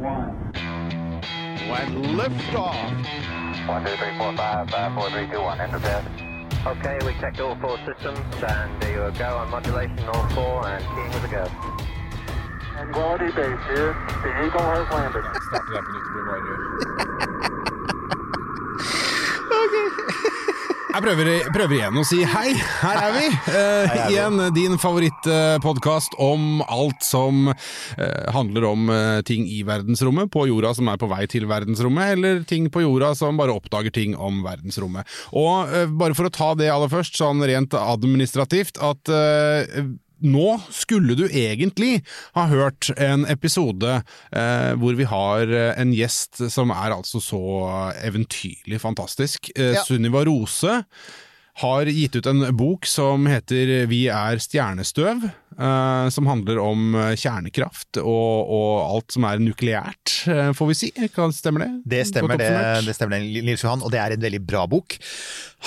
one. When liftoff. One, two, three, four, five, five, four, three, two, one. Enter bed. Okay, we checked all four systems, and there you go on modulation, all four, and keying with a go. Tranquility Base here. The Eagle has landed. Starter der på nytt, det blir bare Jeg prøver, prøver igjen å si hei, her er vi! Eh, igjen din favorittpodkast om alt som uh, handler om uh, ting i verdensrommet, på jorda som er på vei til verdensrommet, eller ting på jorda som bare oppdager ting om verdensrommet. Og eh, bare for å ta det aller først, sånn rent administrativt, at eh, nå skulle du egentlig ha hørt en episode eh, hvor vi har eh, en gjest som er altså så eventyrlig fantastisk. Eh, Ja. Sunniva Rose har gitt ut en bok som heter Vi er stjernestøv, eh, som handler om eh, kjernekraft og, og alt som er nukleært, eh, får vi si. Kan- Stemmer det? Det stemmer det, det stemmer Nils Johan, og det er en veldig bra bok.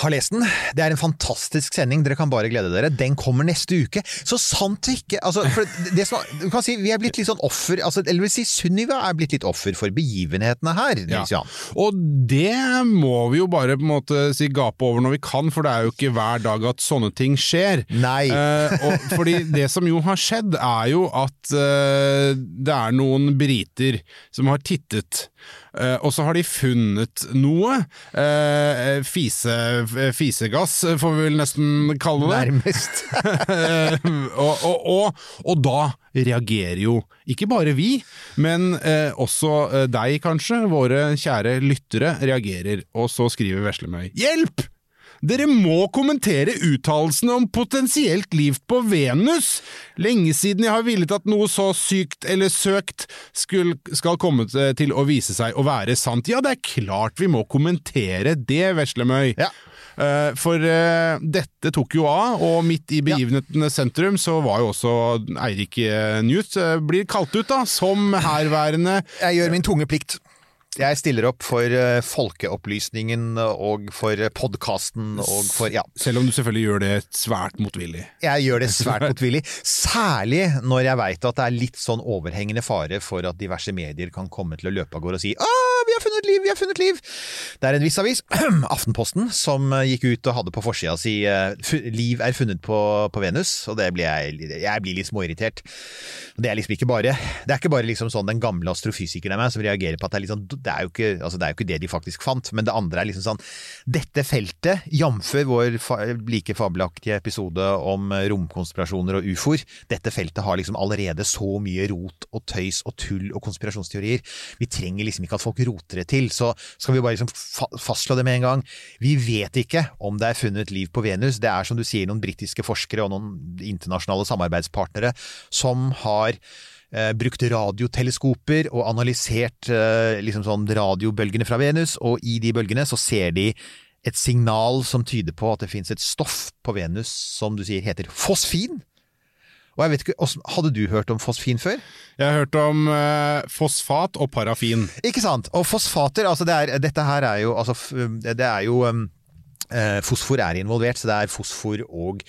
Har lest den. Det er en fantastisk sending, dere kan bare glede dere. Den kommer neste uke. Så sant ikke altså, for det som, du kan si, Vi er blitt litt sånn offer altså, Eller vil si Sunniva er blitt litt offer for begivenhetene her, Ja. Og det må vi jo bare på en måte si gape over når vi kan, for det er jo ikke hver dag at sånne ting skjer. Nei. Eh, og, fordi det som jo har skjedd, er jo at eh, det er noen briter som har tittet. Eh, og så har de funnet noe. eh, fise, fisegass, får vi vel nesten kalle det. Nærmest. Eh, og, og, og, og da reagerer jo ikke bare vi, men eh, også deg kanskje, våre kjære lyttere, reagerer. Og så skriver Veslemøy Hjelp! Dere må kommentere uttalelsene om potensielt liv på Venus! Lenge siden jeg har villet at noe så sykt eller søkt skulle, skal komme til å vise seg å være sant. Ja, det er klart vi må kommentere det, Veslemøy. Ja. Uh, For uh, dette tok jo av, og midt i begivenhetenes sentrum så var jo også Eirik eh, Newt uh, blir kalt ut da, som herværende Jeg gjør min tunge plikt. Jeg stiller opp for eh, folkeopplysningen og for podkasten og for Ja. Selv om du selvfølgelig gjør det svært motvillig. Jeg gjør det svært motvillig, særlig når jeg veit at det er litt sånn overhengende fare for at diverse medier kan komme til å løpe av gårde og si «Å, vi har funnet liv, vi har funnet liv! Det er en viss avis, Aftenposten, som eh, gikk ut og hadde på forsida si eh, 'Liv er funnet på, på Venus', og det blir jeg, jeg blir litt småirritert. Det er liksom ikke bare Det er ikke bare liksom sånn den gamle astrofysikeren i meg som reagerer på at det er sånn det er, ikke, altså det er jo ikke det de faktisk fant, men det andre er liksom sånn Dette feltet, jf. vår fa like fabelaktige episode om eh, romkonspirasjoner og ufoer, dette feltet har liksom allerede så mye rot og tøys og tull og konspirasjonsteorier. Vi trenger liksom ikke at folk roter det til, så skal vi bare liksom fa fastslå det med en gang. Vi vet ikke om det er funnet liv på Venus. Det er som du sier noen britiske forskere og noen internasjonale samarbeidspartnere som har eh, brukt radioteleskoper og analysert eh, liksom sånn radiobølgene fra Venus, og i de bølgene så ser de et signal som tyder på at det finnes et stoff på Venus som du sier heter fosfin. Og jeg vet ikke, Hadde du hørt om fosfin før? Jeg har hørt om eh, fosfat og parafin. Ikke sant? Og fosfater, altså det er, dette her er jo, altså, det er jo um, Fosfor er involvert, så det er fosfor og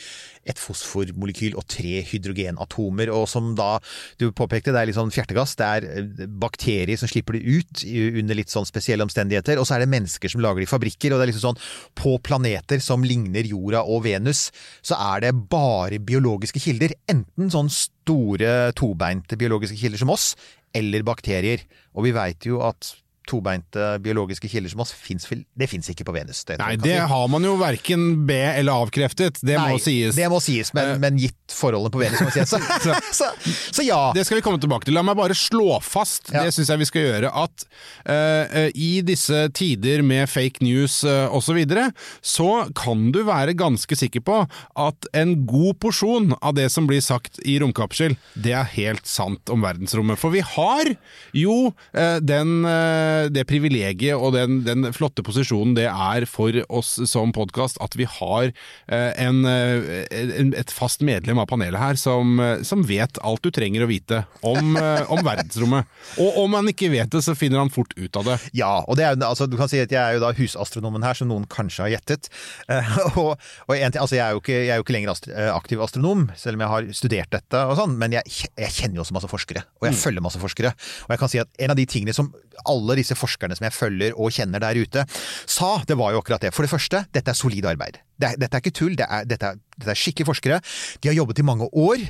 et fosformolekyl og tre hydrogenatomer. Og som da du påpekte, det er litt sånn fjertegass. Det er eh, bakterier som slipper det ut under litt sånn spesielle omstendigheter. Og så er det mennesker som lager det i fabrikker. Og det er liksom sånn på planeter som ligner jorda og Venus, så er det bare biologiske kilder. Enten sånn store tobeinte biologiske kilder som oss, eller bakterier. Og vi veit jo at tobeinte biologiske kilder som oss finnes, Det fins ikke på Venus. Det, Nei, det vi- har man jo verken be- eller avkreftet. Det Nei, må sies. Det må sies, men, Eh. men gitt forholdene på Venus, må sies. Så, så, så ja. Det skal vi komme tilbake til. La meg bare slå fast, Ja. det syns jeg vi skal gjøre, at eh, i disse tider med fake news uh, osv., så, videre, så kan du være ganske sikker på at en god porsjon av det som blir sagt i Romkapsel, det er helt sant om verdensrommet. For vi har jo uh, den eh, det privilegiet og den, den flotte posisjonen det er for oss som podkast at vi har eh, en, eh, en, et fast medlem av panelet her som, eh, som vet alt du trenger å vite om, eh, om verdensrommet. Og om han ikke vet det, så finner han fort ut av det. Ja, og det er, altså, du kan si at jeg er jo da husastronomen her, som noen kanskje har gjettet. Eh, og og en, ting- altså, jeg, er jo ikke, jeg er jo ikke lenger ast eh, aktiv astronom, selv om jeg har studert dette, og sånn, men jeg, jeg kjenner jo også masse forskere, og jeg følger masse forskere. Og jeg kan si at en av de tingene som alle disse forskerne som jeg følger og kjenner der ute, sa, det var jo akkurat det. For det første, dette er solid arbeid. Det dette er ikke tull, det dette, er, dette er skikkelige forskere. De har jobbet i mange år.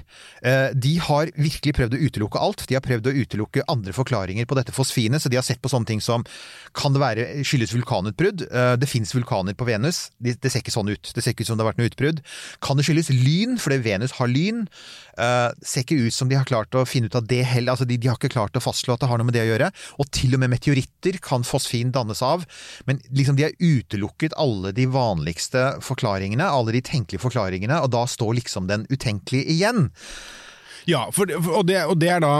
Eh, De har virkelig prøvd å utelukke alt. De har prøvd å utelukke andre forklaringer på dette fosfinet, så de har sett på sånne ting som kan det være skyldes vulkanutbrudd? Eh, Det fins vulkaner på Venus. Det, ser ikke sånn ut. Det ser ikke ut som det har vært noe utbrudd. Kan det skyldes lyn, fordi Venus har lyn? Eh, Det ser ikke ut som de har klart å finne ut av det heller. Altså, de, de har ikke klart å fastslå at det har noe med det å gjøre. Og til og med meteoritter kan fosfin dannes av. Men liksom de har utelukket alle de vanligste forklaringene, alle de tenkelige forklaringene, og da står liksom den utenkelige igjen. Ja, for, og, det, og det er da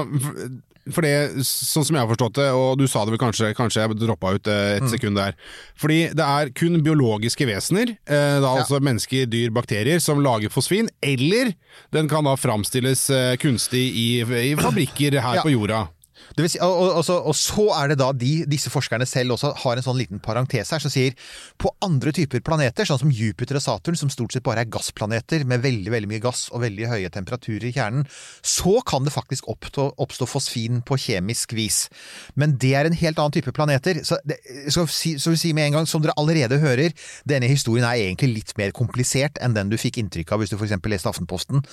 for det, sånn som jeg har forstått det, og du sa det vel kanskje, kanskje jeg droppa ut et et sekund der. Fordi det er kun biologiske vesener, eh, da altså mennesker, dyr, bakterier, som lager fosfin, eller den kan da framstilles eh, kunstig i, i fabrikker her Ja. på jorda. Si, og, og, og, så, og så er det da de, disse forskerne selv også har en sånn liten parentes her som sier på andre typer planeter, sånn som Jupiter og Saturn, som stort sett bare er gassplaneter med veldig veldig mye gass og veldig høye temperaturer i kjernen, så kan det faktisk oppstå, oppstå fosfin på kjemisk vis. Men det er en helt annen type planeter. Så, det, så, si, så vi sier med en gang, som dere allerede hører, denne historien er egentlig litt mer komplisert enn den du fikk inntrykk av hvis du f.eks. leste Aftenposten.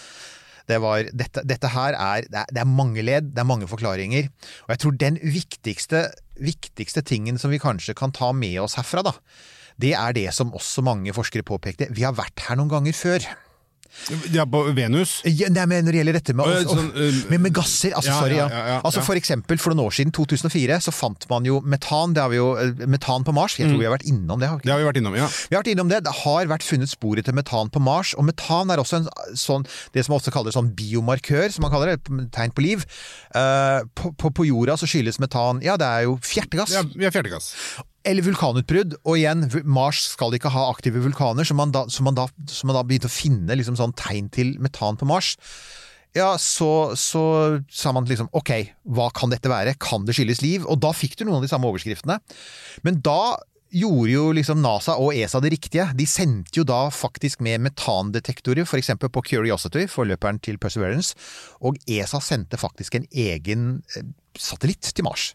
Det var, dette, dette her er, det er Det er mange ledd, det er mange forklaringer. Og jeg tror den viktigste, viktigste tingen som vi kanskje kan ta med oss herfra, da, det er det som også mange forskere påpekte. Vi har vært her noen ganger før. Ja, på Venus. Ja, nei, men når det gjelder dette med, og, altså, sånn, uh, med, med gasser altså, ja, sorry, ja. altså. For eksempel for noen år siden, 2004, så fant man jo metan. Det har vi jo, metan på Mars. Jeg tror vi har vært innom det. har vi? Det har vi vært innom, ja. Vi har vært innom det. Det har vært funnet sporet til metan på Mars, og metan er også en sånn, det som ofte kaller sånn biomarkør, som man kaller det, tegn på liv. Uh, på, på, på jorda så skyldes metan Ja, det er jo fjertegass. ja vi er fjerdegass. Eller vulkanutbrudd. Og igjen, Mars skal ikke ha aktive vulkaner, så man da, så man da, så man da begynte å finne liksom sånn tegn til metan på Mars. Ja, så, så sa man liksom ok, hva kan dette være? Kan det skyldes liv? Og da fikk du noen av de samme overskriftene. Men da gjorde jo liksom NASA og ESA det riktige. De sendte jo da faktisk med metandetektorer, f.eks. på Curiosity, forløperen til Perseverance, og ESA sendte faktisk en egen eh, satellitt til Mars.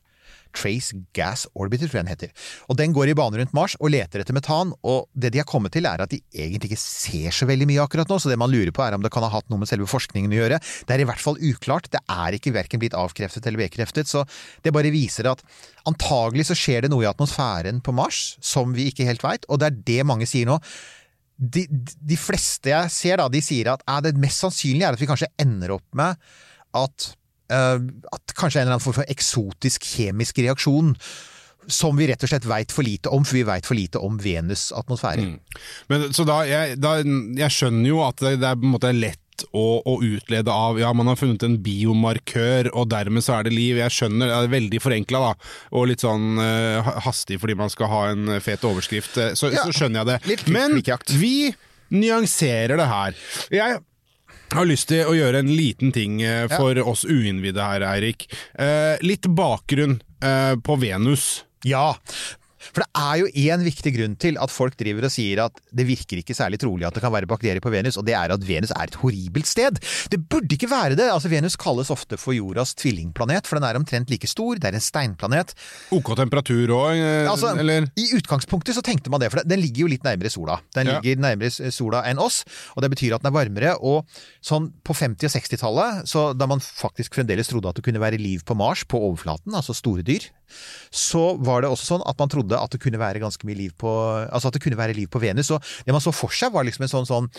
Trace Gas Orbiter, tror jeg den heter. Og Den går i bane rundt Mars og leter etter metan, og det de har kommet til er at de egentlig ikke ser så veldig mye akkurat nå, så det man lurer på er om det kan ha hatt noe med selve forskningen å gjøre. Det er i hvert fall uklart, det er ikke verken blitt avkreftet eller bekreftet, så det bare viser at antagelig så skjer det noe i atmosfæren på Mars som vi ikke helt veit, og det er det mange sier nå. De, de fleste jeg ser, da, de sier at eh, det mest sannsynlige er at vi kanskje ender opp med at at kanskje en eller annen form for eksotisk kjemisk reaksjon som vi rett og slett veit for lite om, for vi veit for lite om Venus' atmosfære. Men, så da, jeg, da, jeg skjønner jo at det, det er på en måte lett å, å utlede av Ja, man har funnet en biomarkør, og dermed så er det liv. Jeg skjønner, det er veldig forenkla, da. Og litt sånn uh, hastig fordi man skal ha en fet overskrift. eh, Så, Ja, så skjønner jeg det. litt litt, Men vi nyanserer det her. Jeg har lyst til å gjøre en liten ting for for oss uinnvidde her, Eirik. Eh, litt bakgrunn eh, på Venus. Ja, for det er jo én viktig grunn til at folk driver og sier at det virker ikke særlig trolig at det kan være bakterier på Venus, og det er at Venus er et horribelt sted. Det burde ikke være det. Altså Venus kalles ofte for jordas tvillingplanet, for den er omtrent like stor. Det er en steinplanet. OK temperatur òg, eh, Altså, eller? I utgangspunktet så tenkte man det, for den ligger jo litt nærmere sola. Den Ja. ligger nærmere sola enn oss, og det betyr at den er varmere. Og sånn på 50- og 60-tallet, da man faktisk fremdeles trodde at det kunne være liv på Mars, på overflaten, altså store dyr, så var det også sånn at man trodde trodde at det kunne være ganske mye liv på Altså at det kunne være liv på Venus. Og det man så for seg, var liksom en sånn, sånn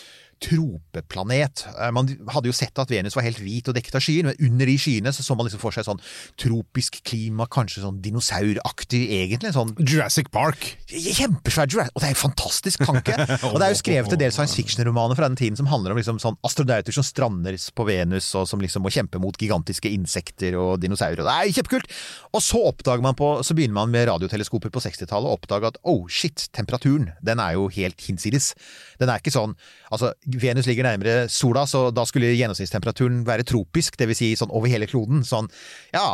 tropeplanet. Eh, Man hadde jo sett at Venus var helt hvit og dekket av skyer, men under de skyene så så man liksom for seg sånn tropisk klima, kanskje sånn dinosauraktig, egentlig. En sånn Jurassic Park. Kjempesvær Jurassic Og det er en fantastisk tanke! Og det er jo skrevet en del science fiction-romaner fra den tiden som handler om liksom sånn astronauter som strander på Venus, og som liksom må kjempe mot gigantiske insekter og dinosaurer. Det er kjempekult! Og så oppdager man på Så begynner man med radioteleskoper på 60-tallet og oppdager at oh shit, temperaturen, den er jo helt hinsides. Den er ikke sånn Altså, Venus ligger nærmere sola, så da skulle gjennomsnittstemperaturen være tropisk, dvs. Si sånn over hele kloden. Sånn ja,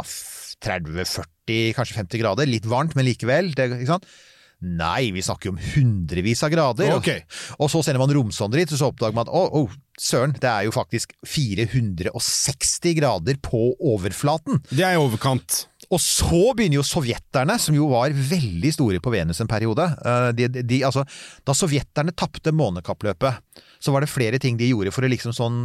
30-40, kanskje 50 grader. Litt varmt, men likevel. Det, ikke sant? Nei, vi snakker jo om hundrevis av grader. Okay. Og så sender man romsonder dit, og så oppdager man at å, oh, søren, det er jo faktisk 460 grader på overflaten. Det er i overkant. Og så begynner jo sovjeterne, som jo var veldig store på Venus en periode. eh, De, de, altså, da sovjeterne tapte månekappløpet, så var det flere ting de gjorde for å liksom sånn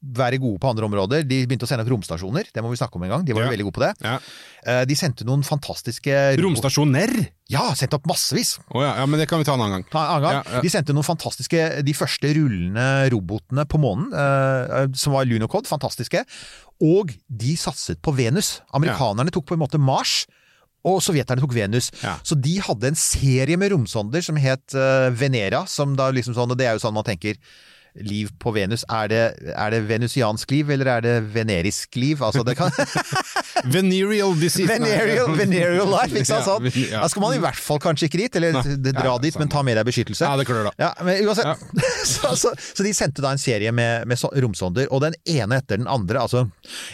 være gode på andre områder. De begynte å sende opp romstasjoner, det må vi snakke om en gang. De var Ja. veldig gode på det. Ja. Eh, De sendte noen fantastiske Romstasjoner? Ja, sendte opp massevis. Oh, ja, ja, men det kan vi ta en annen gang. Ta en annen gang. De sendte noen fantastiske De første rullende robotene på månen, eh, som var Lunocod. Fantastiske. Og de satset på Venus. Amerikanerne tok på en måte Mars. Og sovjeterne tok Venus. Ja. Så de hadde en serie med romsonder som het eh, Venera. Som da liksom sånn, og det er jo sånn man tenker Liv på Venus. Er det, er det venusiansk liv, eller er det venerisk liv? Altså, det kan Venereal disease. Venereal, venereal life, ikke sant? Ja, Sånn. ja. Da skal man i hvert fall kanskje ikke dit, eller Nei. dra Ja, dit, men ta med deg beskyttelse. Ja, det klør da. Ja, men uansett. så, så, så de sendte da en serie med, med romsonder, og den ene etter den andre. Altså,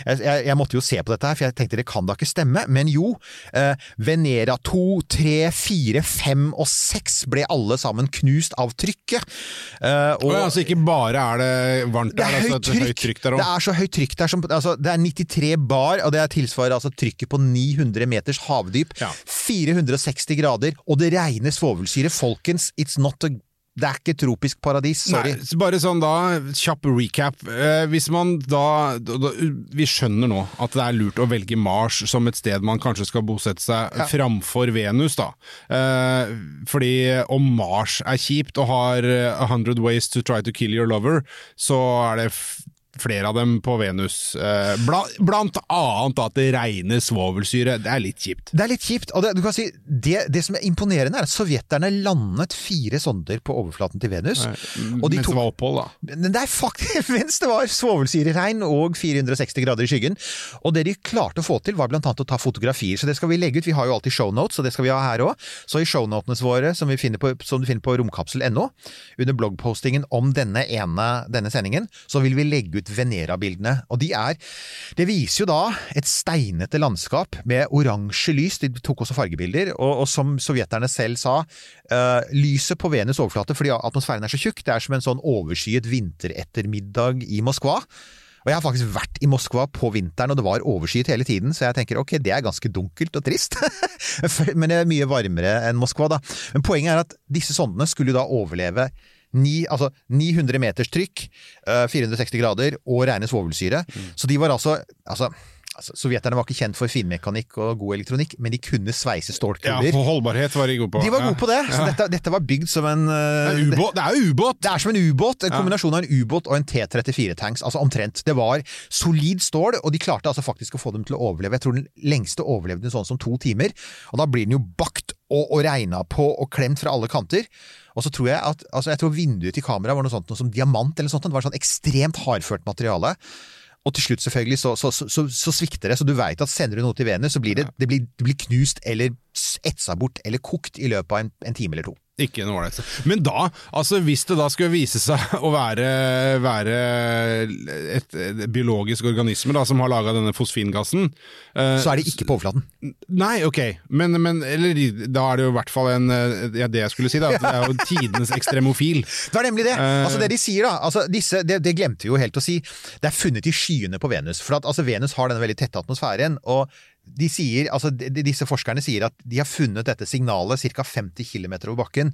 jeg, jeg, jeg måtte jo se på dette her, for jeg tenkte det kan da ikke stemme. Men jo, eh, Venera 2, 3, 4, 5 og 6 ble alle sammen knust av trykket. Eh, og, Å ja, så ikke bare er det varmt det er altså høyt trykk! der Det er så høyt trykk der som altså, Det er 93 bar, og det er tilsvarer altså trykket på 900 meters havdyp. Ja. 460 grader, og det regner svovelsyre. Folkens, it's not a det er ikke tropisk paradis, sorry. Nei, bare sånn da, kjapp recap. Eh, hvis man da, da, Vi skjønner nå at det er lurt å velge Mars som et sted man kanskje skal bosette seg, framfor Venus, da. Eh, fordi om Mars er kjipt og har eh, 100 ways to try to kill your lover, så er det flere av dem på Venus. Eh, blant annet at det regner svovelsyre. Det er litt kjipt. Det er litt kjipt. og det, du kan si, det, det som er imponerende, er at sovjeterne landet fire sonder på overflaten til Venus. og de Mens tok det var opphold, da. Nei, faktisk mens det var svovelsyreregn og 460 grader i skyggen. Og det de klarte å få til, var blant annet å ta fotografier. Så det skal vi legge ut. Vi har jo alltid shownotes, og det skal vi ha her òg. Så i shownotene våre, som, vi finner på, som du finner på romkapsel.no, under bloggpostingen om denne ene denne sendingen, så vil vi legge ut Venera-bildene. Og de er Det viser jo da et steinete landskap med oransje lys. De tok også fargebilder. Og, og som sovjeterne selv sa, uh, lyset på Venus overflate, fordi atmosfæren er så tjukk, det er som en sånn overskyet vinterettermiddag i Moskva. Og jeg har faktisk vært i Moskva på vinteren, og det var overskyet hele tiden, så jeg tenker ok, det er ganske dunkelt og trist. Men det er mye varmere enn Moskva, da. Men poenget er at disse sondene skulle da overleve ni, altså 900 meters trykk, eh, 460 grader og rene svovelsyre. Så de var altså, altså Altså, Sovjeterne var ikke kjent for finmekanikk og god elektronikk, men de kunne sveise Ja, for holdbarhet var de gode på. de var gode på det, så Ja. dette, dette var bygd som en uh, Det er! Det er jo ubåt! det er som en ubåt, en kombinasjon av en ubåt og en T-34-tanks, altså omtrent. Det var solid stål, og de klarte altså faktisk å få dem til å overleve. Jeg tror den lengste overlevde sånn som to timer, og da blir den jo bakt og, og regna på og klemt fra alle kanter. Og så tror jeg at altså jeg tror vinduet til kameraet var noe sånt noe som diamant eller noe sånt, det var sånn ekstremt hardført materiale. Og til slutt selvfølgelig så, så, så, så, så svikter det, så du veit at sender du noe til Venus, så blir det, det, blir, det blir knust eller etsa bort eller kokt i løpet av en, en time eller to. Ikke noe ålreit. Men da, altså hvis det da skulle vise seg å være, være et, et biologisk organisme da, som har laga denne fosfingassen eh, Så er det ikke på overflaten. Nei, ok, men, men eller, da er det jo i hvert fall en eh, Ja, det jeg skulle si, da. at Det er jo tidenes ekstremofil. Det er nemlig det. Eh. Altså det de sier da, altså disse, det, det glemte vi jo helt å si. Det er funnet i skyene på Venus. For at altså Venus har denne veldig tette atmosfæren. og de sier, altså Disse forskerne sier at de har funnet dette signalet ca. 50 km over bakken.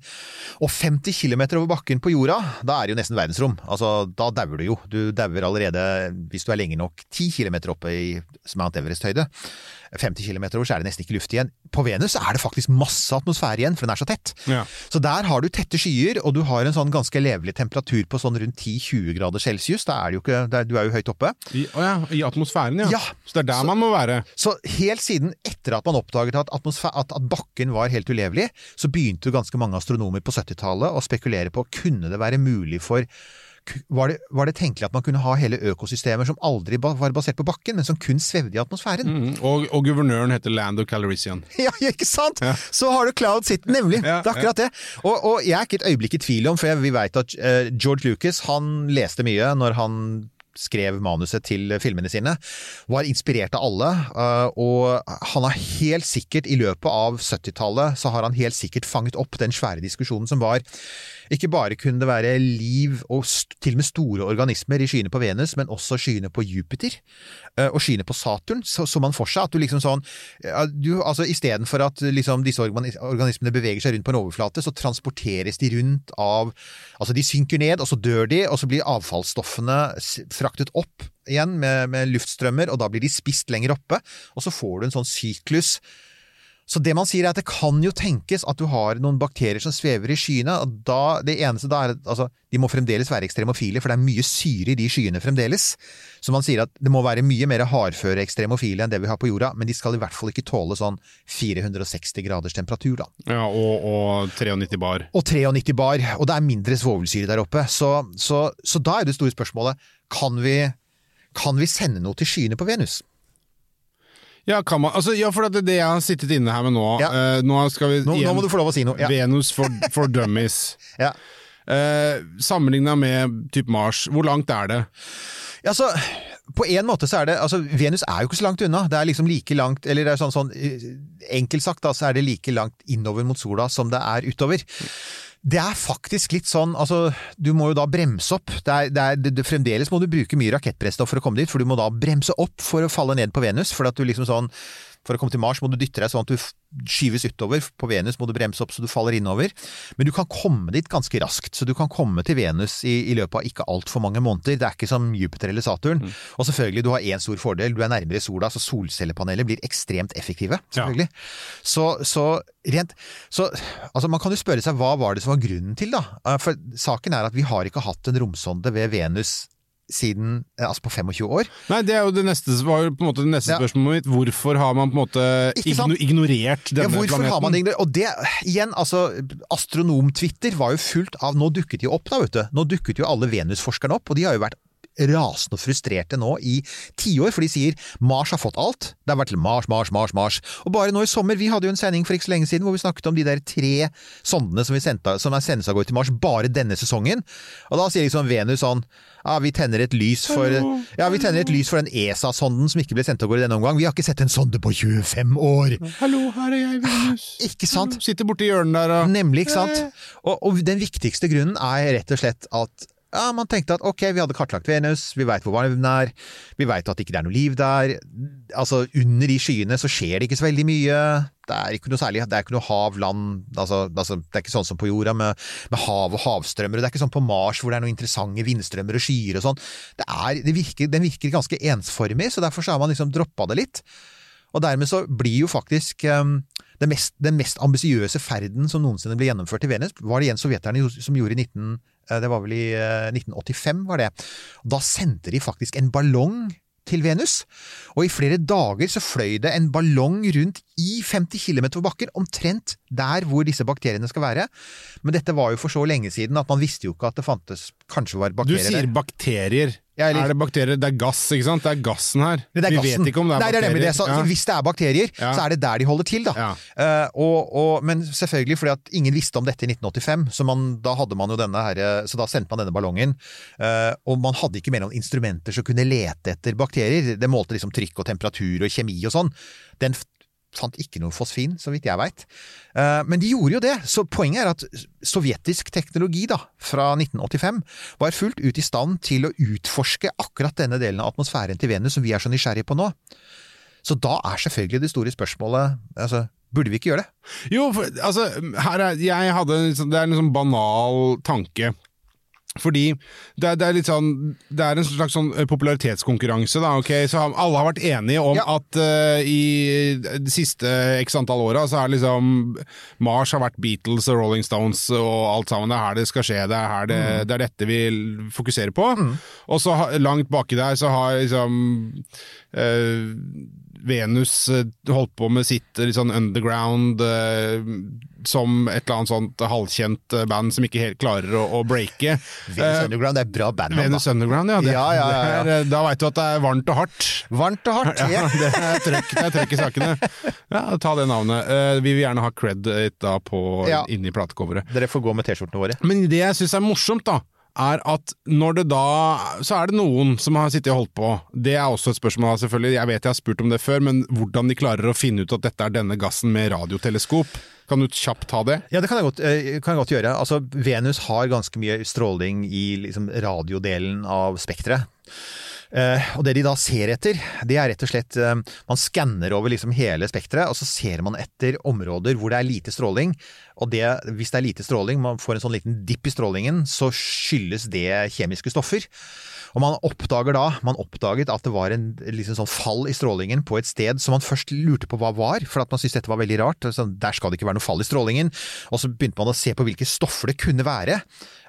Og 50 km over bakken på jorda, da er det jo nesten verdensrom. Altså, Da dauer du jo. Du dauer allerede hvis du er lenge nok 10 km oppe i Mount Everest-høyde. 50 km over så er det nesten ikke luft igjen. På Venus er det faktisk masse atmosfære igjen, for den er så tett. Ja. Så der har du tette skyer, og du har en sånn ganske levelig temperatur på sånn rundt 10-20 grader celsius. Da er det jo ikke, der- du er jo høyt oppe. I, å ja, I atmosfæren, ja. Ja. Så det er der man må være. Så helt siden etter at man oppdaget at, at, at bakken var helt ulevelig, så begynte jo ganske mange astronomer på 70-tallet å spekulere på kunne det være mulig for var det, var det tenkelig at man kunne ha hele økosystemer som aldri ba, var basert på bakken, men som kun svevde i atmosfæren? Mm, Og, og guvernøren heter Lando Calrissian. Ja, ikke sant? Ja. Så har du Cloud City, nemlig. Ja, det er akkurat det. Og, og jeg er ikke et øyeblikk i tvil om, for vi vet at uh, George Lucas han leste mye når han skrev manuset til filmene sine, var inspirert av alle, eh, og han har helt sikkert i løpet av 70-tallet så har han helt sikkert fanget opp den svære diskusjonen som var ikke bare kunne det være liv og til og med store organismer i skyene på Venus, men også skyene på Jupiter eh, og skyene på Saturn, så, så man for seg at du liksom sånn du, altså Istedenfor at liksom disse organismene beveger seg rundt på en overflate, så transporteres de rundt av Altså de synker ned, og så dør de, og så blir avfallsstoffene fraktet opp igjen med, med luftstrømmer, og da blir de spist lenger oppe, og så får du en sånn syklus. Så det man sier er at det kan jo tenkes at du har noen bakterier som svever i skyene, og da, det eneste da er at altså, de må fremdeles være ekstremofile, for det er mye syre i de skyene fremdeles. Så man sier at det må være mye mer hardføre ekstremofile enn det vi har på jorda, men de skal i hvert fall ikke tåle sånn 460 graders temperatur, da. Ja, og, og 93 bar. Og 93 bar, og det er mindre svovelsyre der oppe. Så, så, så da er det store spørsmålet, kan vi, kan vi sende noe til skyene på Venus? Ja, kan man, altså, ja, for det det jeg har sittet inne her med nå. Ja. uh, nå skal vi Nå, igjen nå må du få lov å si noe. Ja. Venus for, for dummies. Ja. Uh, Sammenligna med typ Mars, hvor langt er det? Ja, så på en måte så er det altså Venus er jo ikke så langt unna. Det er liksom like langt Eller det er sånn, sånn eh, enkelt sagt, da, så er det like langt innover mot sola som det er utover. Det er faktisk litt sånn altså Du må jo da bremse opp. Det er, det er, det, fremdeles må du bruke mye rakettbrennstoff for å komme dit, for du må da bremse opp for å falle ned på Venus. For at du liksom sånn For å komme til Mars må du dytte deg sånn at du skyves utover. På Venus må du bremse opp så du faller innover. Men du kan komme dit ganske raskt. Så du kan komme til Venus i, i løpet av ikke altfor mange måneder. Det er ikke som Jupiter eller Saturn. Og selvfølgelig, du har én stor fordel. Du er nærmere sola, så solcellepaneler blir ekstremt effektive. Selvfølgelig. Så, så rent Så altså, man kan jo spørre seg hva var det som var grunnen til, da? Eh, For saken er at vi har ikke hatt en romsonde ved Venus siden eh, Altså på 25 år. Nei, det er jo det neste, var på en måte det neste Ja. spørsmålet mitt. Hvorfor har man på en måte igno ignorert denne Ja, hvorfor planeten? har man ignorert? Og det, igjen, altså, Astronom-Twitter var jo fullt av Nå dukket de opp, da, vet du. Nå dukket jo alle Venus-forskerne opp, og de har jo vært rasende og frustrerte nå i tiår, for de sier Mars har fått alt. Det har vært til Mars, Mars, Mars, Mars. Og bare nå i sommer, vi hadde jo en sending for ikke så lenge siden hvor vi snakket om de der tre sondene som, vi sendte, som er sendes av gårde til Mars bare denne sesongen. Og da sier liksom Venus sånn ja, vi tenner et lys for Ja, vi tenner et lys for den ESA-sonden som ikke ble sendt av gårde denne omgang. Vi har ikke sett en sonde på 25 år! Hallo, her er jeg, Venus. Ikke sant? Sitter borti hjørnet der og Nemlig, ikke sant? Og, og den viktigste grunnen er rett og slett at ja, man tenkte at ok, vi hadde kartlagt Venus, vi veit hvor varm den er, vi veit at det ikke er noe liv der. Altså, under de skyene så skjer det ikke så veldig mye. Det er ikke noe særlig, det er ikke noe hav, land altså, altså, Det er ikke sånn som på jorda med, med hav og havstrømmer. Det er ikke sånn på Mars hvor det er noen interessante vindstrømmer og skyer og sånn. Det er, det virker, den virker ganske ensformig, så derfor så har man liksom droppa det litt. Og dermed så blir jo faktisk um, den mest, den mest ambisiøse ferden som noensinne ble gjennomført til Venus, var det igjen sovjeterne som gjorde i 19, eh, det var vel i eh, 1985, var det. Da sendte de faktisk en ballong til Venus, og i flere dager så fløy det en ballong rundt i 50 km bakken, omtrent der hvor disse bakteriene skal være. Men dette var jo for så lenge siden at man visste jo ikke at det fantes kanskje var bakterier. Du sier der. bakterier. Ja, eller- Er det bakterier? Det er gass, ikke sant? Det er gassen her. Det er Vi gassen. vet ikke om det er Nei, det er nemlig det. bakterier. Så, Ja. Hvis det er bakterier, Ja. så er det der de holder til, da. Eh, og, og, men selvfølgelig fordi at ingen visste om dette i 1985, så man, da hadde man jo denne her, så da sendte man denne ballongen. Uh, og man hadde ikke mer noen instrumenter som kunne lete etter bakterier. Det målte liksom trykk og temperatur og kjemi og sånn. Den fant ikke noe fosfin, så vidt jeg veit. men de gjorde jo det. Så poenget er at sovjetisk teknologi da, fra 1985 var fullt ut i stand til å utforske akkurat denne delen av atmosfæren til Venus som vi er så nysgjerrige på nå. Så da er selvfølgelig det store spørsmålet altså, Burde vi ikke gjøre det? Jo, for, altså, er, jeg hadde, sånn- det er en sånn banal tanke. Fordi det er, det er litt sånn Det er en slags sånn eh, popularitetskonkurranse, da. Okay, Så alle har vært enige om Ja. at uh, i de siste x antall åra så er liksom Mars har vært Beatles og Rolling Stones og alt sammen. Det er her det skal skje. Det er, her det, det er dette vi fokuserer på. Og så langt baki der så har liksom eh, Venus eh, holdt på med sitt litt sånn underground eh, som et eller annet sånt halvkjent eh, band som ikke helt klarer å, å breake. Venus Eh, Underground det er bra band. Venus da. Underground, ja. Det, Ja, ja, ja. Det er, eh, da veit du at det er varmt og hardt. Varmt og hardt. Ja, det er trøkk, det er trøkk i sakene. Ja, Ta det navnet. Eh, vi vil gjerne ha cred eh, da på, inni platecoveret. Dere får gå med T-skjortene våre. Men det jeg syns er morsomt, da, er at når det da Så er det noen som har sittet og holdt på. Det er også et spørsmål, selvfølgelig. Jeg vet jeg har spurt om det før, men hvordan de klarer å finne ut at dette er denne gassen med radioteleskop. Kan du kjapt ta det? Ja, det kan jeg godt, eh, kan jeg godt gjøre. Altså, Venus har ganske mye stråling i liksom, radiodelen av spekteret. Eh, og det de da ser etter, det er rett og slett eh, Man skanner over liksom hele spekteret, og så ser man etter områder hvor det er lite stråling. Og det, hvis det er lite stråling, man får en sånn liten dipp i strålingen, så skyldes det kjemiske stoffer. Og man oppdager da, man oppdaget at det var en liksom sånn fall i strålingen på et sted som man først lurte på hva var, for at man syntes dette var veldig rart. Så der skal det ikke være noe fall i strålingen. Og så begynte man å se på hvilke stoffer det kunne være.